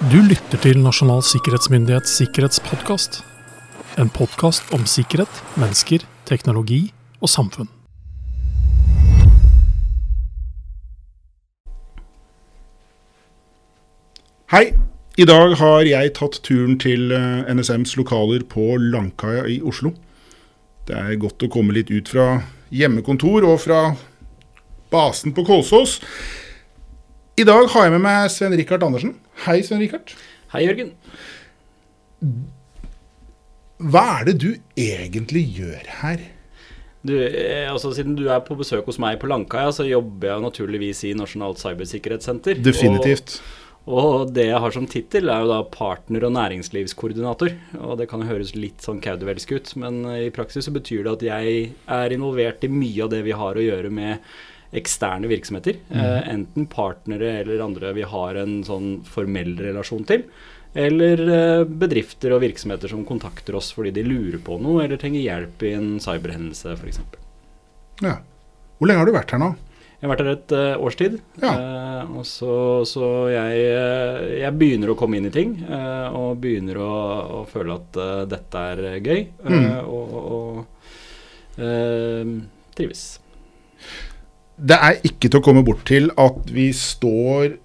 Du lytter til Nasjonal sikkerhetsmyndighets sikkerhetspodkast. En podkast om sikkerhet, mennesker, teknologi og samfunn. Hei! I dag har jeg tatt turen til eh, NSMs lokaler på Langkaia i Oslo. Det er godt å komme litt ut fra hjemmekontor og fra basen på Kolsås. I dag har jeg med meg Sven Rikard Andersen. Hei, Sven Rikard. Hei, Jørgen. Hva er det du egentlig gjør her? Du, eh, altså, siden du er på besøk hos meg på Langkaia, så jobber jeg naturligvis i Nasjonalt cybersikkerhetssenter. Definitivt. Og, og det jeg har som tittel, er jo da partner- og næringslivskoordinator. Og det kan høres litt sånn kaudevelsk ut, men i praksis så betyr det at jeg er involvert i mye av det vi har å gjøre med eksterne virksomheter. Mm. Eh, enten partnere eller andre vi har en sånn formell relasjon til. Eller eh, bedrifter og virksomheter som kontakter oss fordi de lurer på noe eller trenger hjelp i en cyberhendelse f.eks. Ja. Hvor lenge har du vært her nå? Jeg har vært her et uh, års tid. Ja. Uh, og så, så jeg, eh, jeg begynner å komme inn i ting. Uh, og begynner å, å føle at eh, dette er gøy. eh, Mm. og og eh, trives. Det er ikke til å komme bort til at vi står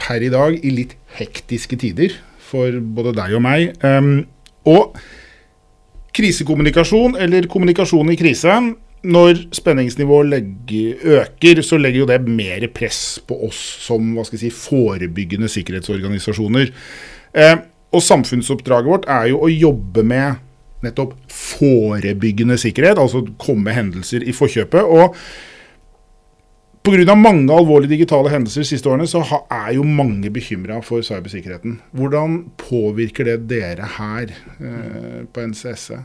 per i dag i litt hektiske tider for både deg og meg. Um, og krisekommunikasjon, eller kommunikasjon i krise, når spenningsnivået legger, øker, så legger jo det mer press på oss som hva skal jeg si, forebyggende sikkerhetsorganisasjoner. Eh, og samfunnsoppdraget vårt er jo å jobbe med nettopp forebyggende sikkerhet, altså komme hendelser i forkjøpet. og Pga. mange alvorlige digitale hendelser de siste årene, så er jo mange bekymra for cybersikkerheten. Hvordan påvirker det dere her eh, på NCSE?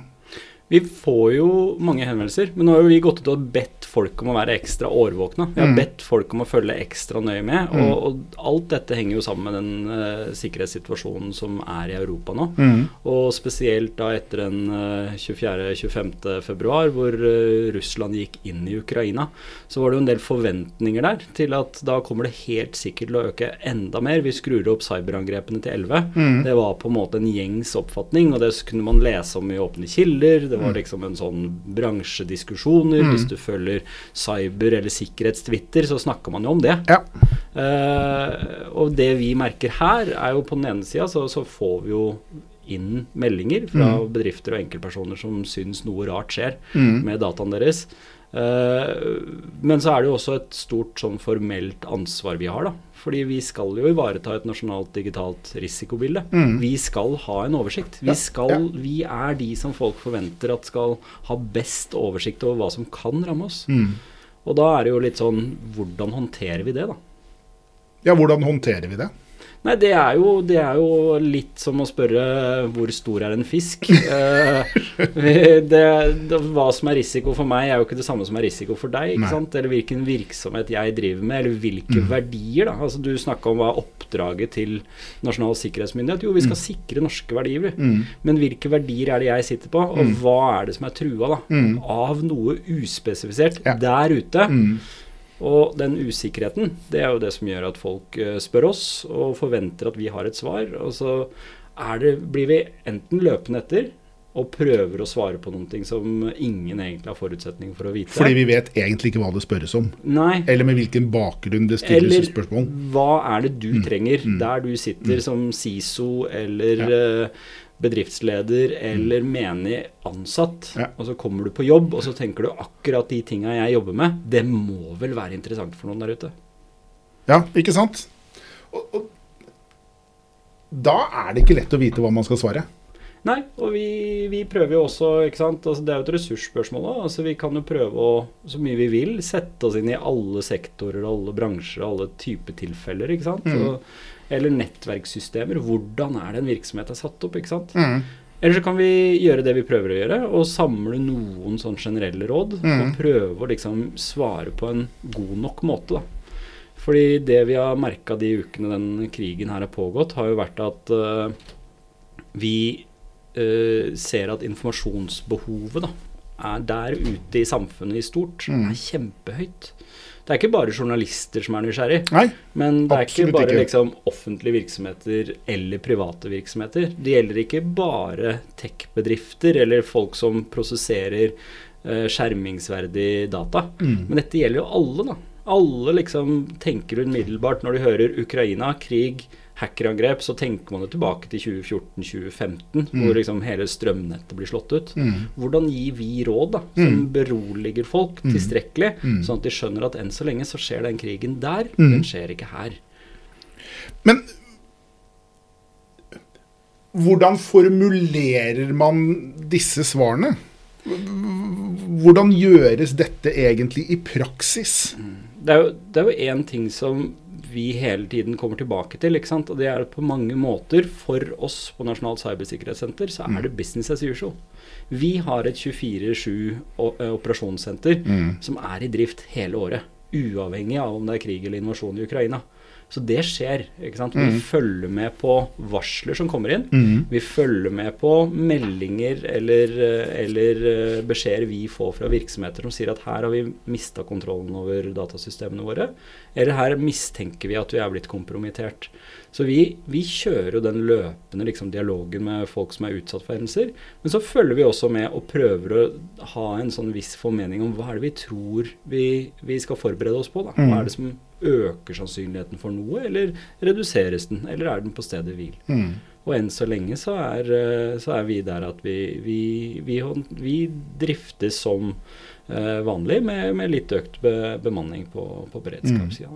Vi får jo mange henvendelser, men nå har jo vi gått ut og bedt folk om å være ekstra årvåkne. Vi har Mm. bedt folk om å følge ekstra nøye med. Mm. Og, og alt dette henger jo sammen med den uh, sikkerhetssituasjonen som er i Europa nå. Mm. Og spesielt da etter den uh, 24.-25. februar, hvor uh, Russland gikk inn i Ukraina, så var det jo en del forventninger der til at da kommer det helt sikkert til å øke enda mer. Vi skrur opp cyberangrepene til 11. Mm. Det var på en måte en gjengs oppfatning, og det kunne man lese om i åpne kilder. Det var liksom en sånn bransjediskusjoner. Hvis du følger cyber- eller sikkerhetstwitter, så snakker man jo om det. Ja. Uh, og det vi merker her, er jo på den ene sida så, så får vi jo inn meldinger fra bedrifter og enkeltpersoner som syns noe rart skjer Mm. med dataen deres. Eh, men så er det jo også et stort sånn formelt ansvar vi har, da. Fordi vi skal jo ivareta et nasjonalt digitalt risikobilde. Mm. Vi skal ha en oversikt. Vi, Ja, skal, ja. vi er de som folk forventer at skal ha best oversikt over hva som kan ramme oss. Mm. Og da er det jo litt sånn Hvordan håndterer vi det, da? ja, hvordan håndterer vi det? Nei, det er, jo, det er jo litt som å spørre hvor stor er en fisk. Eh, det, det, hva som er risiko for meg, er jo ikke det samme som er risiko for deg. Nei. ikke sant? Eller hvilken virksomhet jeg driver med, eller hvilke Mm. verdier. da. Altså Du snakka om hva er oppdraget til Nasjonal sikkerhetsmyndighet. Jo, vi skal sikre norske verdier. Mm. Men hvilke verdier er det jeg sitter på, og hva er det som er trua da? Mm. av noe uspesifisert Ja. der ute? Mm. Og den usikkerheten, det er jo det som gjør at folk eh, spør oss og forventer at vi har et svar. Og så det, blir vi enten løpende etter og prøver å svare på noe som ingen egentlig har forutsetning for å vite. Fordi vi vet egentlig ikke hva det spørres om. Nei. Eller med hvilken bakgrunn det stilles Eller spørsmål. hva er det du trenger der du sitter som SISO eller eh, bedriftsleder eller menig ansatt, Ja. og så kommer du på jobb, og så tenker du akkurat de tinga jeg jobber med, det må vel være interessant for noen der ute. Ja, ikke sant? Og, og da er det ikke lett å vite hva man skal svare. Nei, og vi, vi prøver jo også, ikke sant. Altså, det er jo et ressursspørsmål òg. Altså, vi kan jo prøve å, så mye vi vil, sette oss inn i alle sektorer, alle bransjer, alle typer tilfeller, ikke sant. Mm. Og, eller nettverkssystemer. Hvordan er det en virksomhet er satt opp, ikke sant. Mm. Eller så kan vi gjøre det vi prøver å gjøre, og samle noen sånn generelle råd. Mm. Og prøve å liksom svare på en god nok måte, da. Fordi det vi har merka de ukene den krigen her har pågått, har jo vært at uh, vi uh, ser at informasjonsbehovet da, er der ute i samfunnet i stort, Mm. er kjempehøyt. Det er ikke bare journalister som er nysgjerrig. Nei, Men det er ikke bare ikke. liksom offentlige virksomheter eller private virksomheter. Det gjelder ikke bare tech-bedrifter eller folk som prosesserer uh, skjermingsverdig data. Mm. Men dette gjelder jo alle, da. Alle liksom tenker umiddelbart når de hører Ukraina, krig, hackerangrep, så tenker man jo tilbake til 2014-2015, hvor liksom hele strømnettet blir slått ut. Mm. Hvordan gir vi råd da, som beroliger folk tilstrekkelig, Mm. sånn at de skjønner at enn så lenge så skjer den krigen der, Mm. den skjer ikke her. Men hvordan formulerer man disse svarene? Hvordan gjøres dette egentlig i praksis? Det er jo én ting som vi hele tiden kommer tilbake til, ikke sant? og det er på mange måter for oss på Nasjonalt cybersikkerhetssenter så er det business as usual. Vi har et 24-7 operasjonssenter mm. som er i drift hele året. Uavhengig av om det er krig eller invasjon i Ukraina. Så det skjer. ikke sant? Vi følger med på varsler som kommer inn. Vi følger med på meldinger eller, eller eh, beskjeder vi får fra virksomheter som sier at her har vi mista kontrollen over datasystemene våre. Eller her mistenker vi at vi er blitt kompromittert. Så vi, vi kjører jo den løpende liksom, dialogen med folk som er utsatt for hendelser. Men så følger vi også med og prøver å ha en sånn viss formening om hva er det vi tror vi, vi skal forberede oss på. Da. Hva er det som øker sannsynligheten for noe, eller reduseres den, eller er den på stedet hvil? Mm. Og enn så lenge så er, eh, så er vi der at vi, vi, vi, vi driftes som eh, vanlig, med, med litt økt be, bemanning på, på beredskapssida.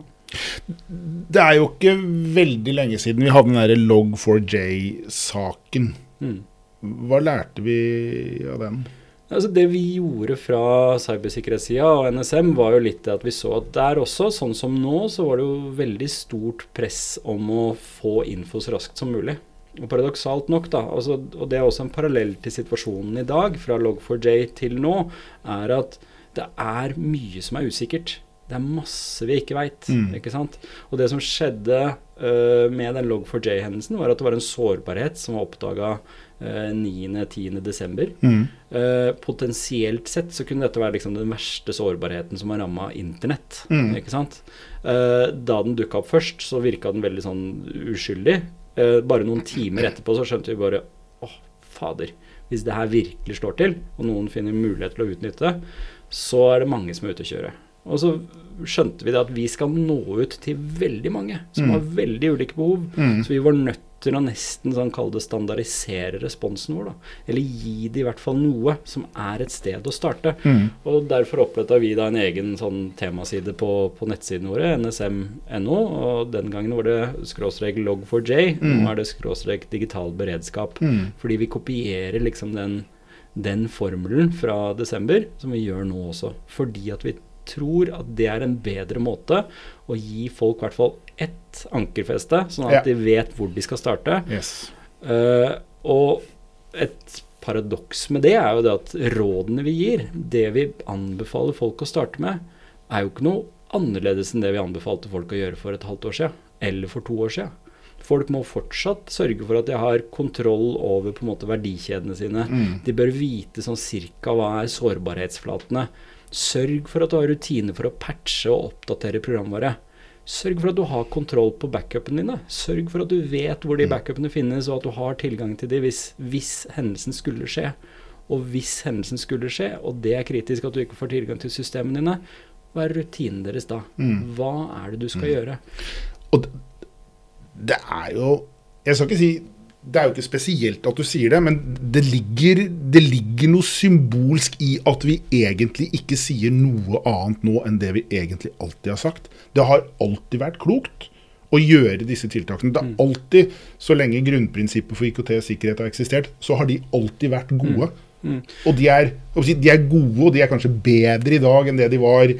Det er jo ikke veldig lenge siden vi hadde den derre Log4j-saken. Mm. Hva lærte vi av den? Altså Det vi gjorde fra cybersikkerhetssida og NSM, var jo litt at vi så at der også, sånn som nå, så var det jo veldig stort press om å få info så raskt som mulig. Og paradoksalt nok, da, altså, og det er også en parallell til situasjonen i dag, fra Log4j til nå, er at det er mye som er usikkert. Det er masse vi ikke veit. Mm. Ikke? Og det som skjedde uh, med den Log4j-hendelsen, var at det var en sårbarhet som var oppdaga uh, 9.-10.12. Mm. Uh, potensielt sett så kunne dette være liksom den verste sårbarheten som har ramma internett. Mm. ikke sant? Uh, da den dukka opp først, så virka den veldig sånn uskyldig. Uh, bare noen timer etterpå så skjønte vi bare åh, fader. Hvis det her virkelig slår til, og noen finner mulighet til å utnytte det, så er det mange som er ute å kjøre. Og så skjønte vi det at vi skal nå ut til veldig mange som Mm. har veldig ulike behov. Mm. Så vi var nødt til å nesten sånn kalle det standardisere responsen vår. da. Eller gi det i hvert fall noe som er et sted å starte. Mm. Og derfor oppretta vi da en egen sånn temaside på, på nettsidene våre, nsm.no. Og den gangen var det skråstrek log4j, Mm. nå er det skråstrek digital beredskap. Mm. Fordi vi kopierer liksom den, den formelen fra desember, som vi gjør nå også. Fordi at vi tror at det er en bedre måte å gi folk i hvert fall ett ankerfeste, sånn at Ja. de vet hvor de skal starte. Yes. Uh, og et paradoks med det er jo det at rådene vi gir, det vi anbefaler folk å starte med, er jo ikke noe annerledes enn det vi anbefalte folk å gjøre for et halvt år siden, eller for to år siden. Folk må fortsatt sørge for at de har kontroll over på en måte verdikjedene sine. Mm. De bør vite sånn cirka hva er sårbarhetsflatene. Sørg for at du har rutiner for å patche og oppdatere programvare. Sørg for at du har kontroll på backupene dine. Sørg for at du vet hvor de backupene finnes, og at du har tilgang til de hvis, hvis hendelsen skulle skje. Og hvis hendelsen skulle skje, og det er kritisk at du ikke får tilgang til systemene dine, hva er rutinen deres da? Mm. Hva er det du skal gjøre? Og det, det er jo Jeg skal ikke si Det er jo ikke spesielt at du sier det, men det ligger, det ligger noe symbolsk i at vi egentlig ikke sier noe annet nå enn det vi egentlig alltid har sagt. Det har alltid vært klokt å gjøre disse tiltakene. Det har alltid, så lenge grunnprinsippet for IKT og sikkerhet har eksistert, så har de alltid vært gode. Mm. Og de er, de er gode, og de er kanskje bedre i dag enn det de var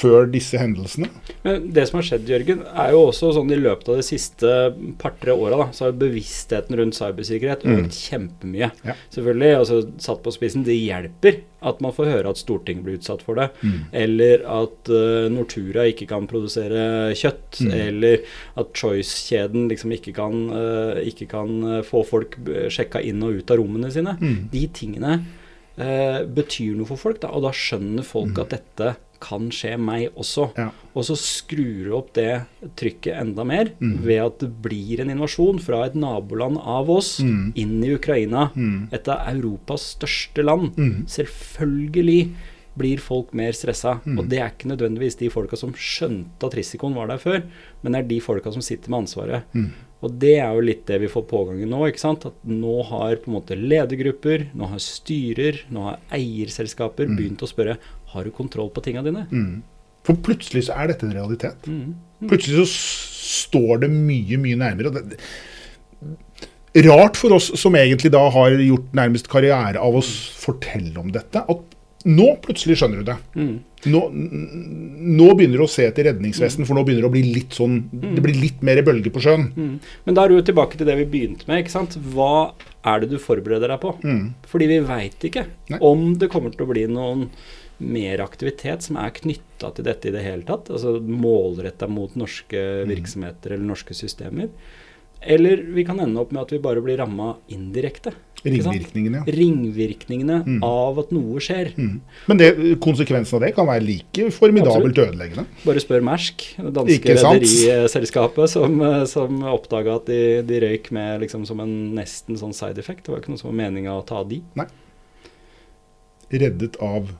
før disse hendelsene. Men det som har skjedd, Jørgen, er jo også sånn i løpet av de siste par-tre åra, så har bevisstheten rundt cybersikkerhet Mm. økt kjempemye. Ja. Selvfølgelig, altså satt på spissen, det hjelper at man får høre at Stortinget blir utsatt for det. Mm. Eller at uh, Nortura ikke kan produsere kjøtt. Mm. Eller at Choice-kjeden liksom ikke kan, uh, ikke kan eh, få folk sjekka inn og ut av rommene sine. Mm. De tingene uh, betyr noe for folk, da, og da skjønner folk Mm. at dette kan skje meg også. Ja. Og så skrur du opp det trykket enda mer Mm. ved at det blir en invasjon fra et naboland av oss Mm. inn i Ukraina. Mm. Et av Europas største land. Mm. Selvfølgelig blir folk mer stressa. Mm. Og det er ikke nødvendigvis de folka som skjønte at risikoen var der før, men det er de folka som sitter med ansvaret. Mm. Og det er jo litt det vi får pågang i nå. ikke sant? At nå har på en måte ledergrupper, nå har styrer, nå har eierselskaper begynt å spørre har du kontroll på tinga dine. Mm. For plutselig så er dette en realitet. Mm. Plutselig så står det mye, mye nærmere. Det, det, rart for oss som egentlig da har gjort nærmest karriere av å fortelle om dette, at nå plutselig skjønner du det. Mm. Nå, nå begynner du å se etter redningsvesten, for nå begynner det å bli litt sånn Det blir litt mer bølge på sjøen. Mm. Men da er du jo tilbake til det vi begynte med. ikke sant? Hva er det du forbereder deg på? Mm. Fordi vi veit ikke Nei. om det kommer til å bli noen mer aktivitet som er knytta til dette i det hele tatt. Altså målretta mot norske Mm. virksomheter eller norske systemer. Eller vi kan ende opp med at vi bare blir ramma indirekte. Ringvirkningene. ja. Ringvirkningene Mm. av at noe skjer. Mm. Men det, konsekvensen av det kan være like formidabelt ødeleggende. Bare spør Mersk, det danske rederiselskapet, som, eh, som oppdaga at de, de røyk med liksom som en nesten sånn side effect. Det var ikke noe som var meninga å ta de. Reddet av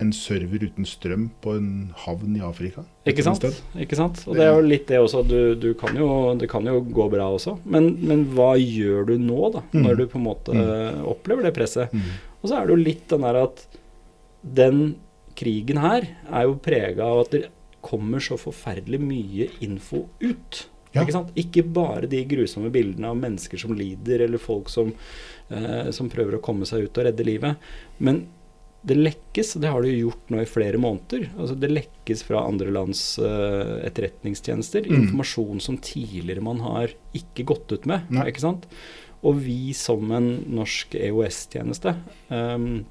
en server uten strøm på en havn i Afrika. Ikke sant? Ikke sant? Og det er jo litt det også. Du, du kan jo, det kan jo gå bra også. Men, men hva gjør du nå, da? Mm. Når du på en måte Mm. opplever det presset? Mm. Og så er det jo litt den der at den krigen her er jo prega av at det kommer så forferdelig mye info ut. Ja. Ikke? Ikke bare de grusomme bildene av mennesker som lider, eller folk som, eh, som prøver å komme seg ut og redde livet. Men det lekkes, og det har det jo gjort nå i flere måneder. Altså Det lekkes fra andre lands uh, etterretningstjenester Mm. informasjon som tidligere man har ikke gått ut med. Nei. ikke sant? Og vi som en norsk EOS-tjeneste um,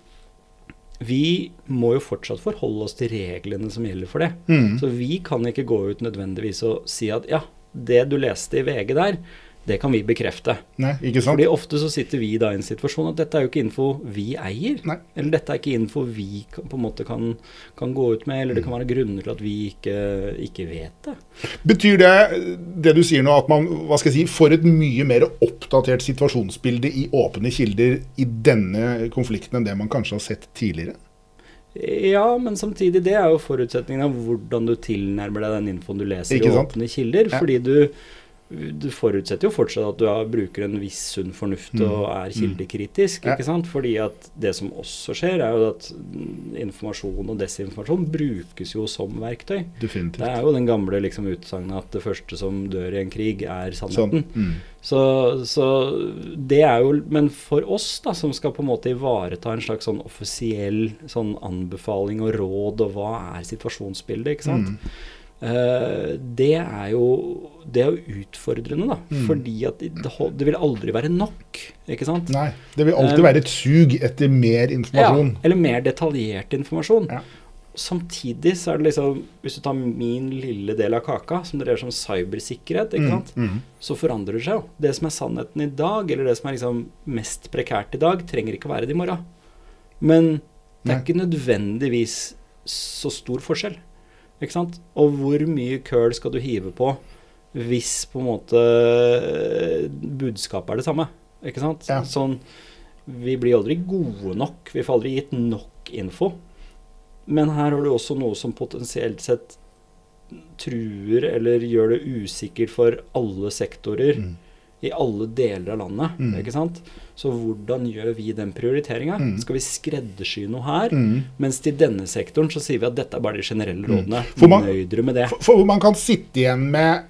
Vi må jo fortsatt forholde oss til reglene som gjelder for det. Mm. Så vi kan ikke gå ut nødvendigvis og si at ja, det du leste i VG der, det kan vi bekrefte. Nei, ikke sant? Fordi ofte så sitter vi da i en situasjon at dette er jo ikke info vi eier. Nei. Eller dette er ikke info vi kan, på en måte kan, kan gå ut med, eller det kan være grunner til at vi ikke, ikke vet det. Betyr det det du sier nå, at man hva skal jeg si, får et mye mer oppdatert situasjonsbilde i åpne kilder i denne konflikten enn det man kanskje har sett tidligere? Ja, men samtidig, det er jo forutsetningen av hvordan du tilnærmer deg den infoen du leser i åpne kilder. Ja. Fordi du, du forutsetter jo fortsatt at du har, bruker en viss sunn fornuft Mm. og er kildekritisk. Mm. ikke sant? Fordi at det som også skjer, er jo at mm, informasjon og desinformasjon brukes jo som verktøy. Det er jo den gamle liksom, utsagnet at det første som dør i en krig, er Sånn. sannheten. Mm. Så, så det er jo Men for oss, da, som skal på en måte ivareta en slags sånn offisiell sånn anbefaling og råd, og hva er situasjonsbildet, ikke sant? Mm. Eh, det er jo Det er jo utfordrende, da. Mm. Fordi at det, det vil aldri være nok, ikke sant? Nei, det vil alltid Um, være et sug etter mer informasjon. Ja, eller mer detaljert informasjon. Ja. Samtidig så er det liksom Hvis du tar min lille del av kaka, som dreier seg om cybersikkerhet, ikke sant? Mm. Mm. så forandrer det seg jo. Det som er sannheten i dag, eller det som er liksom mest prekært i dag, trenger ikke å være det i morgen. Men det er Nei. ikke nødvendigvis så stor forskjell. Ikke sant? Og hvor mye køl skal du hive på hvis på en måte eh, budskapet er det samme? Ikke sant? Ja. Sånn Vi blir aldri gode nok. Vi får aldri gitt nok info. Men her har du også noe som potensielt sett truer eller gjør det usikkert for alle sektorer Mm. I alle deler av landet. Mm. ikke sant? Så hvordan gjør vi den prioriteringa? Mm. Skal vi skreddersy noe her? Mm. Mens til denne sektoren så sier vi at dette er bare de generelle rådene. For man- med det. For, for man kan sitte igjen med,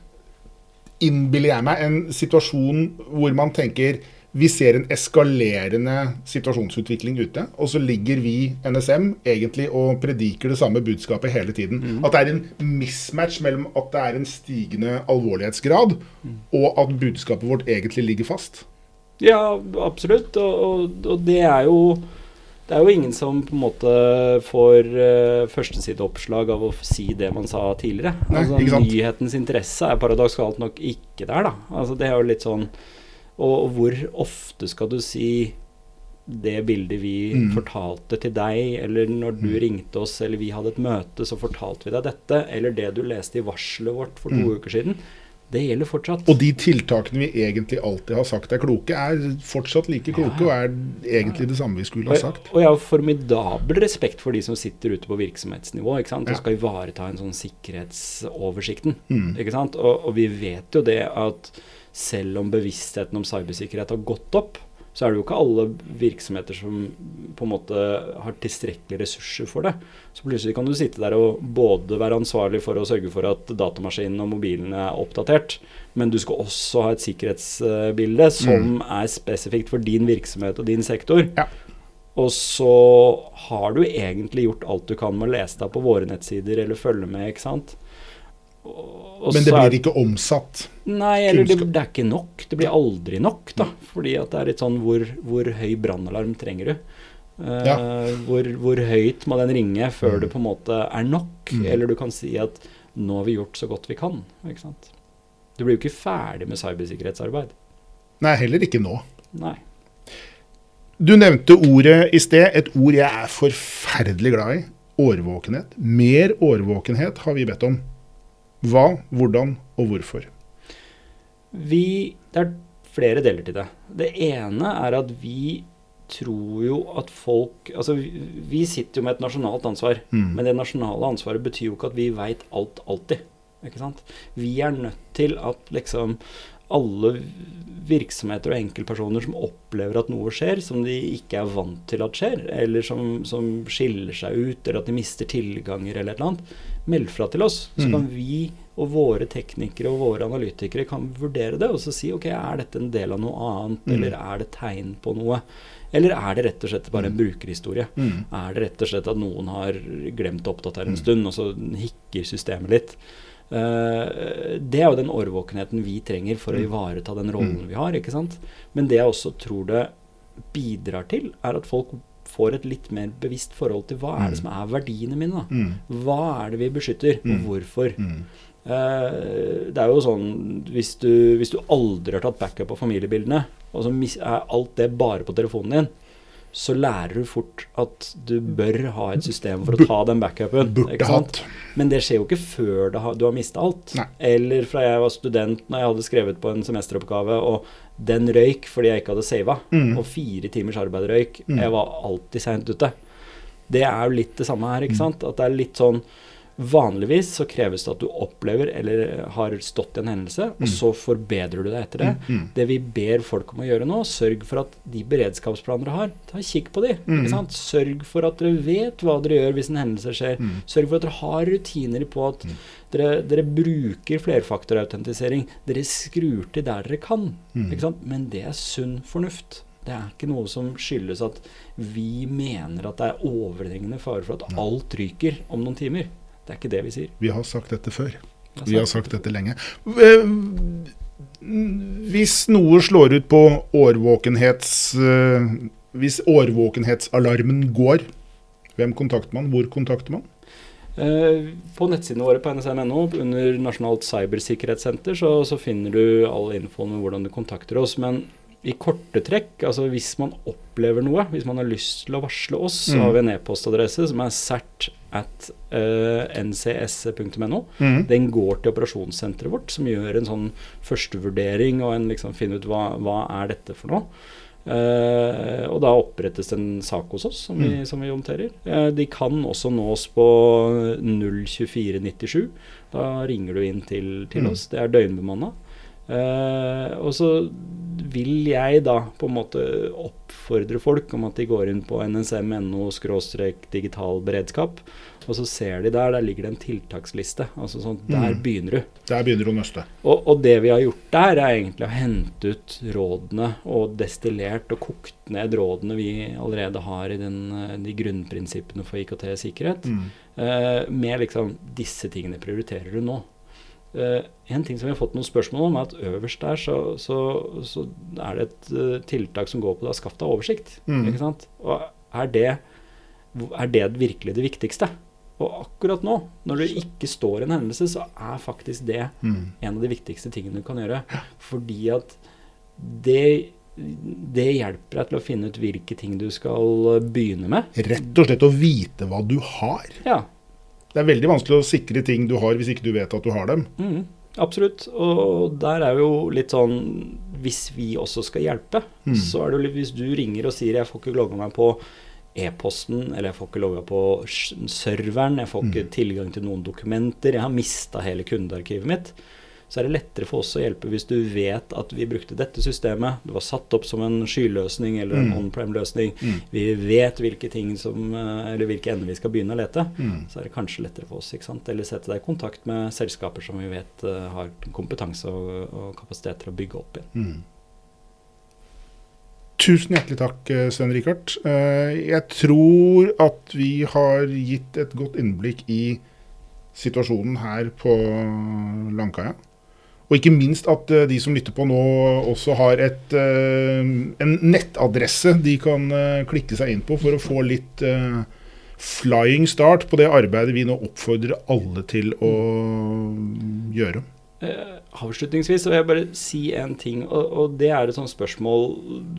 innbiller jeg meg, en situasjon hvor man tenker vi ser en eskalerende situasjonsutvikling ute, og så ligger vi, NSM, egentlig og prediker det samme budskapet hele tiden. Mm. At det er en mismatch mellom at det er en stigende alvorlighetsgrad, Mm. og at budskapet vårt egentlig ligger fast. Ja, absolutt. Og, og, og det er jo det er jo ingen som på en måte får uh, førstesideoppslag av å si det man sa tidligere. Nei, altså, nyhetens interesse er paradoksalt nok ikke der, da. Altså, det er jo litt sånn Og, hvor ofte skal du si det bildet vi Mm. fortalte til deg, eller når du Mm. ringte oss, eller vi hadde et møte, så fortalte vi deg dette, eller det du leste i varselet vårt for to Mm. uker siden, det gjelder fortsatt. Og de tiltakene vi egentlig alltid har sagt er kloke, er fortsatt like kloke, og er egentlig det samme vi skulle ha sagt. og jeg har formidabel respekt for de som sitter ute på virksomhetsnivå ikke sant? og Ja. skal ivareta en sånn sikkerhetsoversikten. Mm. Ikke sant? Og, og vi vet jo det at selv om bevisstheten om cybersikkerhet har gått opp, så er det jo ikke alle virksomheter som på en måte har tilstrekkelige ressurser for det. Så plutselig kan du sitte der og både være ansvarlig for å sørge for at datamaskinen og mobilen er oppdatert, men du skal også ha et sikkerhetsbilde som er spesifikt for din virksomhet og din sektor. Ja. Og så har du egentlig gjort alt du kan med å lese deg på våre nettsider eller følge med, ikke sant. Og- Men det blir ikke omsatt. Nei, eller det, det er ikke nok. Det blir aldri nok, da. Fordi at det er litt sånn hvor, hvor høy brannalarm trenger du? Uh, Ja. hvor, hvor høyt må den ringe før det på en måte er nok? Mm. Eller du kan si at nå har vi gjort så godt vi kan. Ikke sant? Du blir jo ikke ferdig med cybersikkerhetsarbeid. Nei, heller ikke nå. Nei. Du nevnte ordet i sted, et ord jeg er forferdelig glad i. Årvåkenhet. Mer årvåkenhet har vi bedt om. Hva, hvordan og hvorfor. Vi, det er flere deler til det. Det ene er at vi tror jo at folk Altså, vi, sitter jo med et nasjonalt ansvar. Mm. Men det nasjonale ansvaret betyr jo ikke at vi veit alt alltid. Ikke sant? Vi er nødt til at liksom alle virksomheter og enkeltpersoner som opplever at noe skjer som de ikke er vant til at skjer, eller som, som skiller seg ut, eller at de mister tilganger eller et eller annet, meld fra til oss. Så Mm. kan vi og våre teknikere og våre analytikere kan vurdere det og så si ok, er dette en del av noe annet, Mm. eller er det tegn på noe? Eller er det rett og slett bare en brukerhistorie? Mm. Er det rett og slett at noen har glemt å oppdatere en Mm. stund, og så hikker systemet litt? Eh, det er jo den årvåkenheten vi trenger for å Mm. ivareta den rollen Mm. vi har. ikke sant? Men det jeg også tror det bidrar til, er at folk får et litt mer bevisst forhold til hva er det Mm. som er verdiene mine. da? Hva er det vi beskytter, og hvorfor? Eh, det er jo sånn hvis du, hvis du aldri har tatt backup av familiebildene, og så er alt det bare på telefonen din, så lærer du fort at du bør ha et system for å ta den backupen. Ikke sant? Men det skjer jo ikke før du har mista alt. Nei. Eller fra jeg var student når jeg hadde skrevet på en semesteroppgave, og den røyk fordi jeg ikke hadde sava. Mm. Og fire timers arbeid røyk. Mm. Jeg var alltid seint ute. Det er jo litt det samme her, Mm. ikke sant? At det er litt sånn Vanligvis så kreves det at du opplever eller har stått i en hendelse, og Mm. så forbedrer du deg etter det. Mm. Det vi ber folk om å gjøre nå, sørg for at de beredskapsplanene dere har, ta kikk på de. Mm. Sørg for at dere vet hva dere gjør hvis en hendelse skjer. Mm. Sørg for at dere har rutiner på at Mm. dere, dere bruker flerfaktorautentisering. Dere skrur til der dere kan. Mm. Men det er sunn fornuft. Det er ikke noe som skyldes at vi mener at det er overhengende fare for at alt ryker om noen timer. Det er ikke det vi sier. Vi har sagt dette før. Vi har sagt dette lenge. Eh, Hvis noe slår ut på årvåkenhets... eh, Hvis årvåkenhetsalarmen går, hvem kontakter man? Hvor kontakter man? Eh, På nettsidene våre på nsm.no, under Nasjonalt cybersikkerhetssenter, så, så finner du all infoen om hvordan du kontakter oss. Men i korte trekk, altså hvis man opplever noe, hvis man har lyst til å varsle oss, så Mm. har vi en e-postadresse som er cert at uh, ncs.no. Mm. Den går til operasjonssenteret vårt, som gjør en sånn førstevurdering og en liksom finne ut hva, hva er dette for noe. Uh, og da opprettes en sak hos oss som, vi, Mm. som vi håndterer. Uh, de kan også nås på 02497. Da ringer du inn til, til Mm. oss. Det er døgnbemanna. Eh, og så vil jeg da på en måte oppfordre folk om at de går inn på nsm.no digital beredskap, og så ser de der, der ligger det en tiltaksliste. Altså sånn, Der Mm. begynner du. Der begynner du å nøste. Og, og det vi har gjort der, er egentlig å hente ut rådene og destillert og kokt ned rådene vi allerede har i den, de grunnprinsippene for IKT-sikkerhet. Mm. Eh, med liksom disse tingene prioriterer du nå. Eh, en ting som vi har fått noen spørsmål om, er at øverst der så, så, så er det et eh, tiltak som går på da skaff deg oversikt. Mm. Ikke sant? Og er det, er det virkelig det viktigste? Og akkurat nå, når du ikke står i en hendelse, så er faktisk det Mm. en av de viktigste tingene du kan gjøre. Fordi at det det hjelper deg til å finne ut hvilke ting du skal begynne med. Rett og slett å vite hva du har. Ja, Det er veldig vanskelig å sikre ting du har hvis ikke du vet at du har dem. mm, absolutt. Og der er jo litt sånn Hvis vi også skal hjelpe, Mm. så er det jo litt Hvis du ringer og sier 'jeg får ikke logga meg på e-posten', eller 'jeg får ikke logga på serveren', 'jeg får ikke Mm. tilgang til noen dokumenter', 'jeg har mista hele kundearkivet mitt', så er det lettere for oss å hjelpe hvis du vet at vi brukte dette systemet, det var satt opp som en skyløsning eller en Mm. on-prem-løsning, Mm. vi vet hvilke ting som, eh, eller hvilke ender vi skal begynne å lete, Mm. så er det kanskje lettere for oss. ikke sant? Eller sette deg i kontakt med selskaper som vi vet uh, har kompetanse og, og kapasitet til å bygge opp igjen. Mm. Tusen hjertelig takk, Svein Sven Rikard. Eh, Jeg tror at vi har gitt et godt innblikk i situasjonen her på Langkaia. Og ikke minst at eh, de som lytter på nå, også har et, eh, en nettadresse de kan eh, klikke seg inn på for å få litt flying start på det arbeidet vi nå oppfordrer alle til å gjøre. Avslutningsvis vil jeg bare si en ting, og, og det er et sånt spørsmål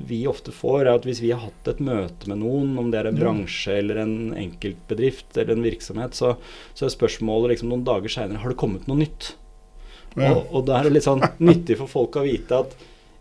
vi ofte får, er at hvis vi har hatt et møte med noen, om det er en bransje eller en enkeltbedrift eller en virksomhet, så, så er spørsmålet liksom noen dager seinere har det kommet noe nytt. Ja. Og, og da er det litt sånn nyttig for folk å vite at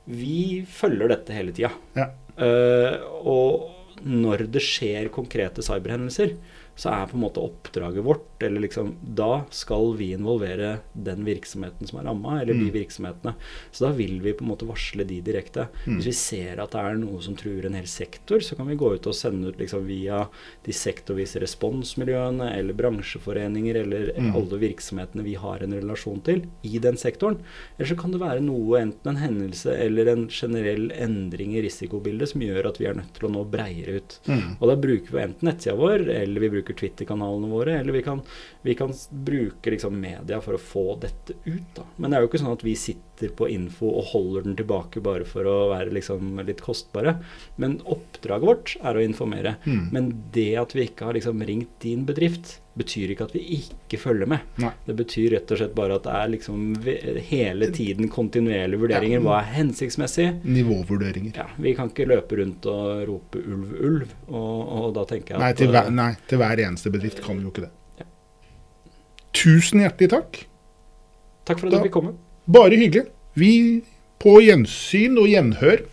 vi følger dette hele tida. Ja. Uh, og når det skjer konkrete cyberhendelser, så er på en måte oppdraget vårt eller liksom, Da skal vi involvere den virksomheten som er ramma, eller de Mm. virksomhetene. Så da vil vi på en måte varsle de direkte. Mm. Hvis vi ser at det er noe som truer en hel sektor, så kan vi gå ut og sende ut liksom via de sektorvise responsmiljøene eller bransjeforeninger eller Mm. alle virksomhetene vi har en relasjon til i den sektoren. Eller så kan det være noe, enten en hendelse eller en generell endring i risikobildet som gjør at vi er nødt til å nå breiere ut. Mm. Og da bruker vi enten nettsida vår, eller vi bruker Twitter-kanalene våre, eller vi kan, vi kan bruke liksom media for å få dette ut. da. Men det er jo ikke sånn at vi sitter på info og holder den tilbake bare for å være liksom litt kostbare. Men oppdraget vårt er å informere. Mm. Men det at vi ikke har liksom ringt din bedrift, betyr ikke at vi ikke følger med. Nei. Det betyr rett og slett bare at det er liksom hele tiden kontinuerlige vurderinger. Hva er hensiktsmessig? Nivåvurderinger. Ja, Vi kan ikke løpe rundt og rope 'ulv, ulv'. Og, og da tenker jeg Nei til, hver, eh, nei, til hver eneste bedrift kan vi jo ikke det. Ja. Tusen hjertelig takk. Takk for at Da- du fikk komme. Bare hyggelig. Vi på gjensyn og gjenhør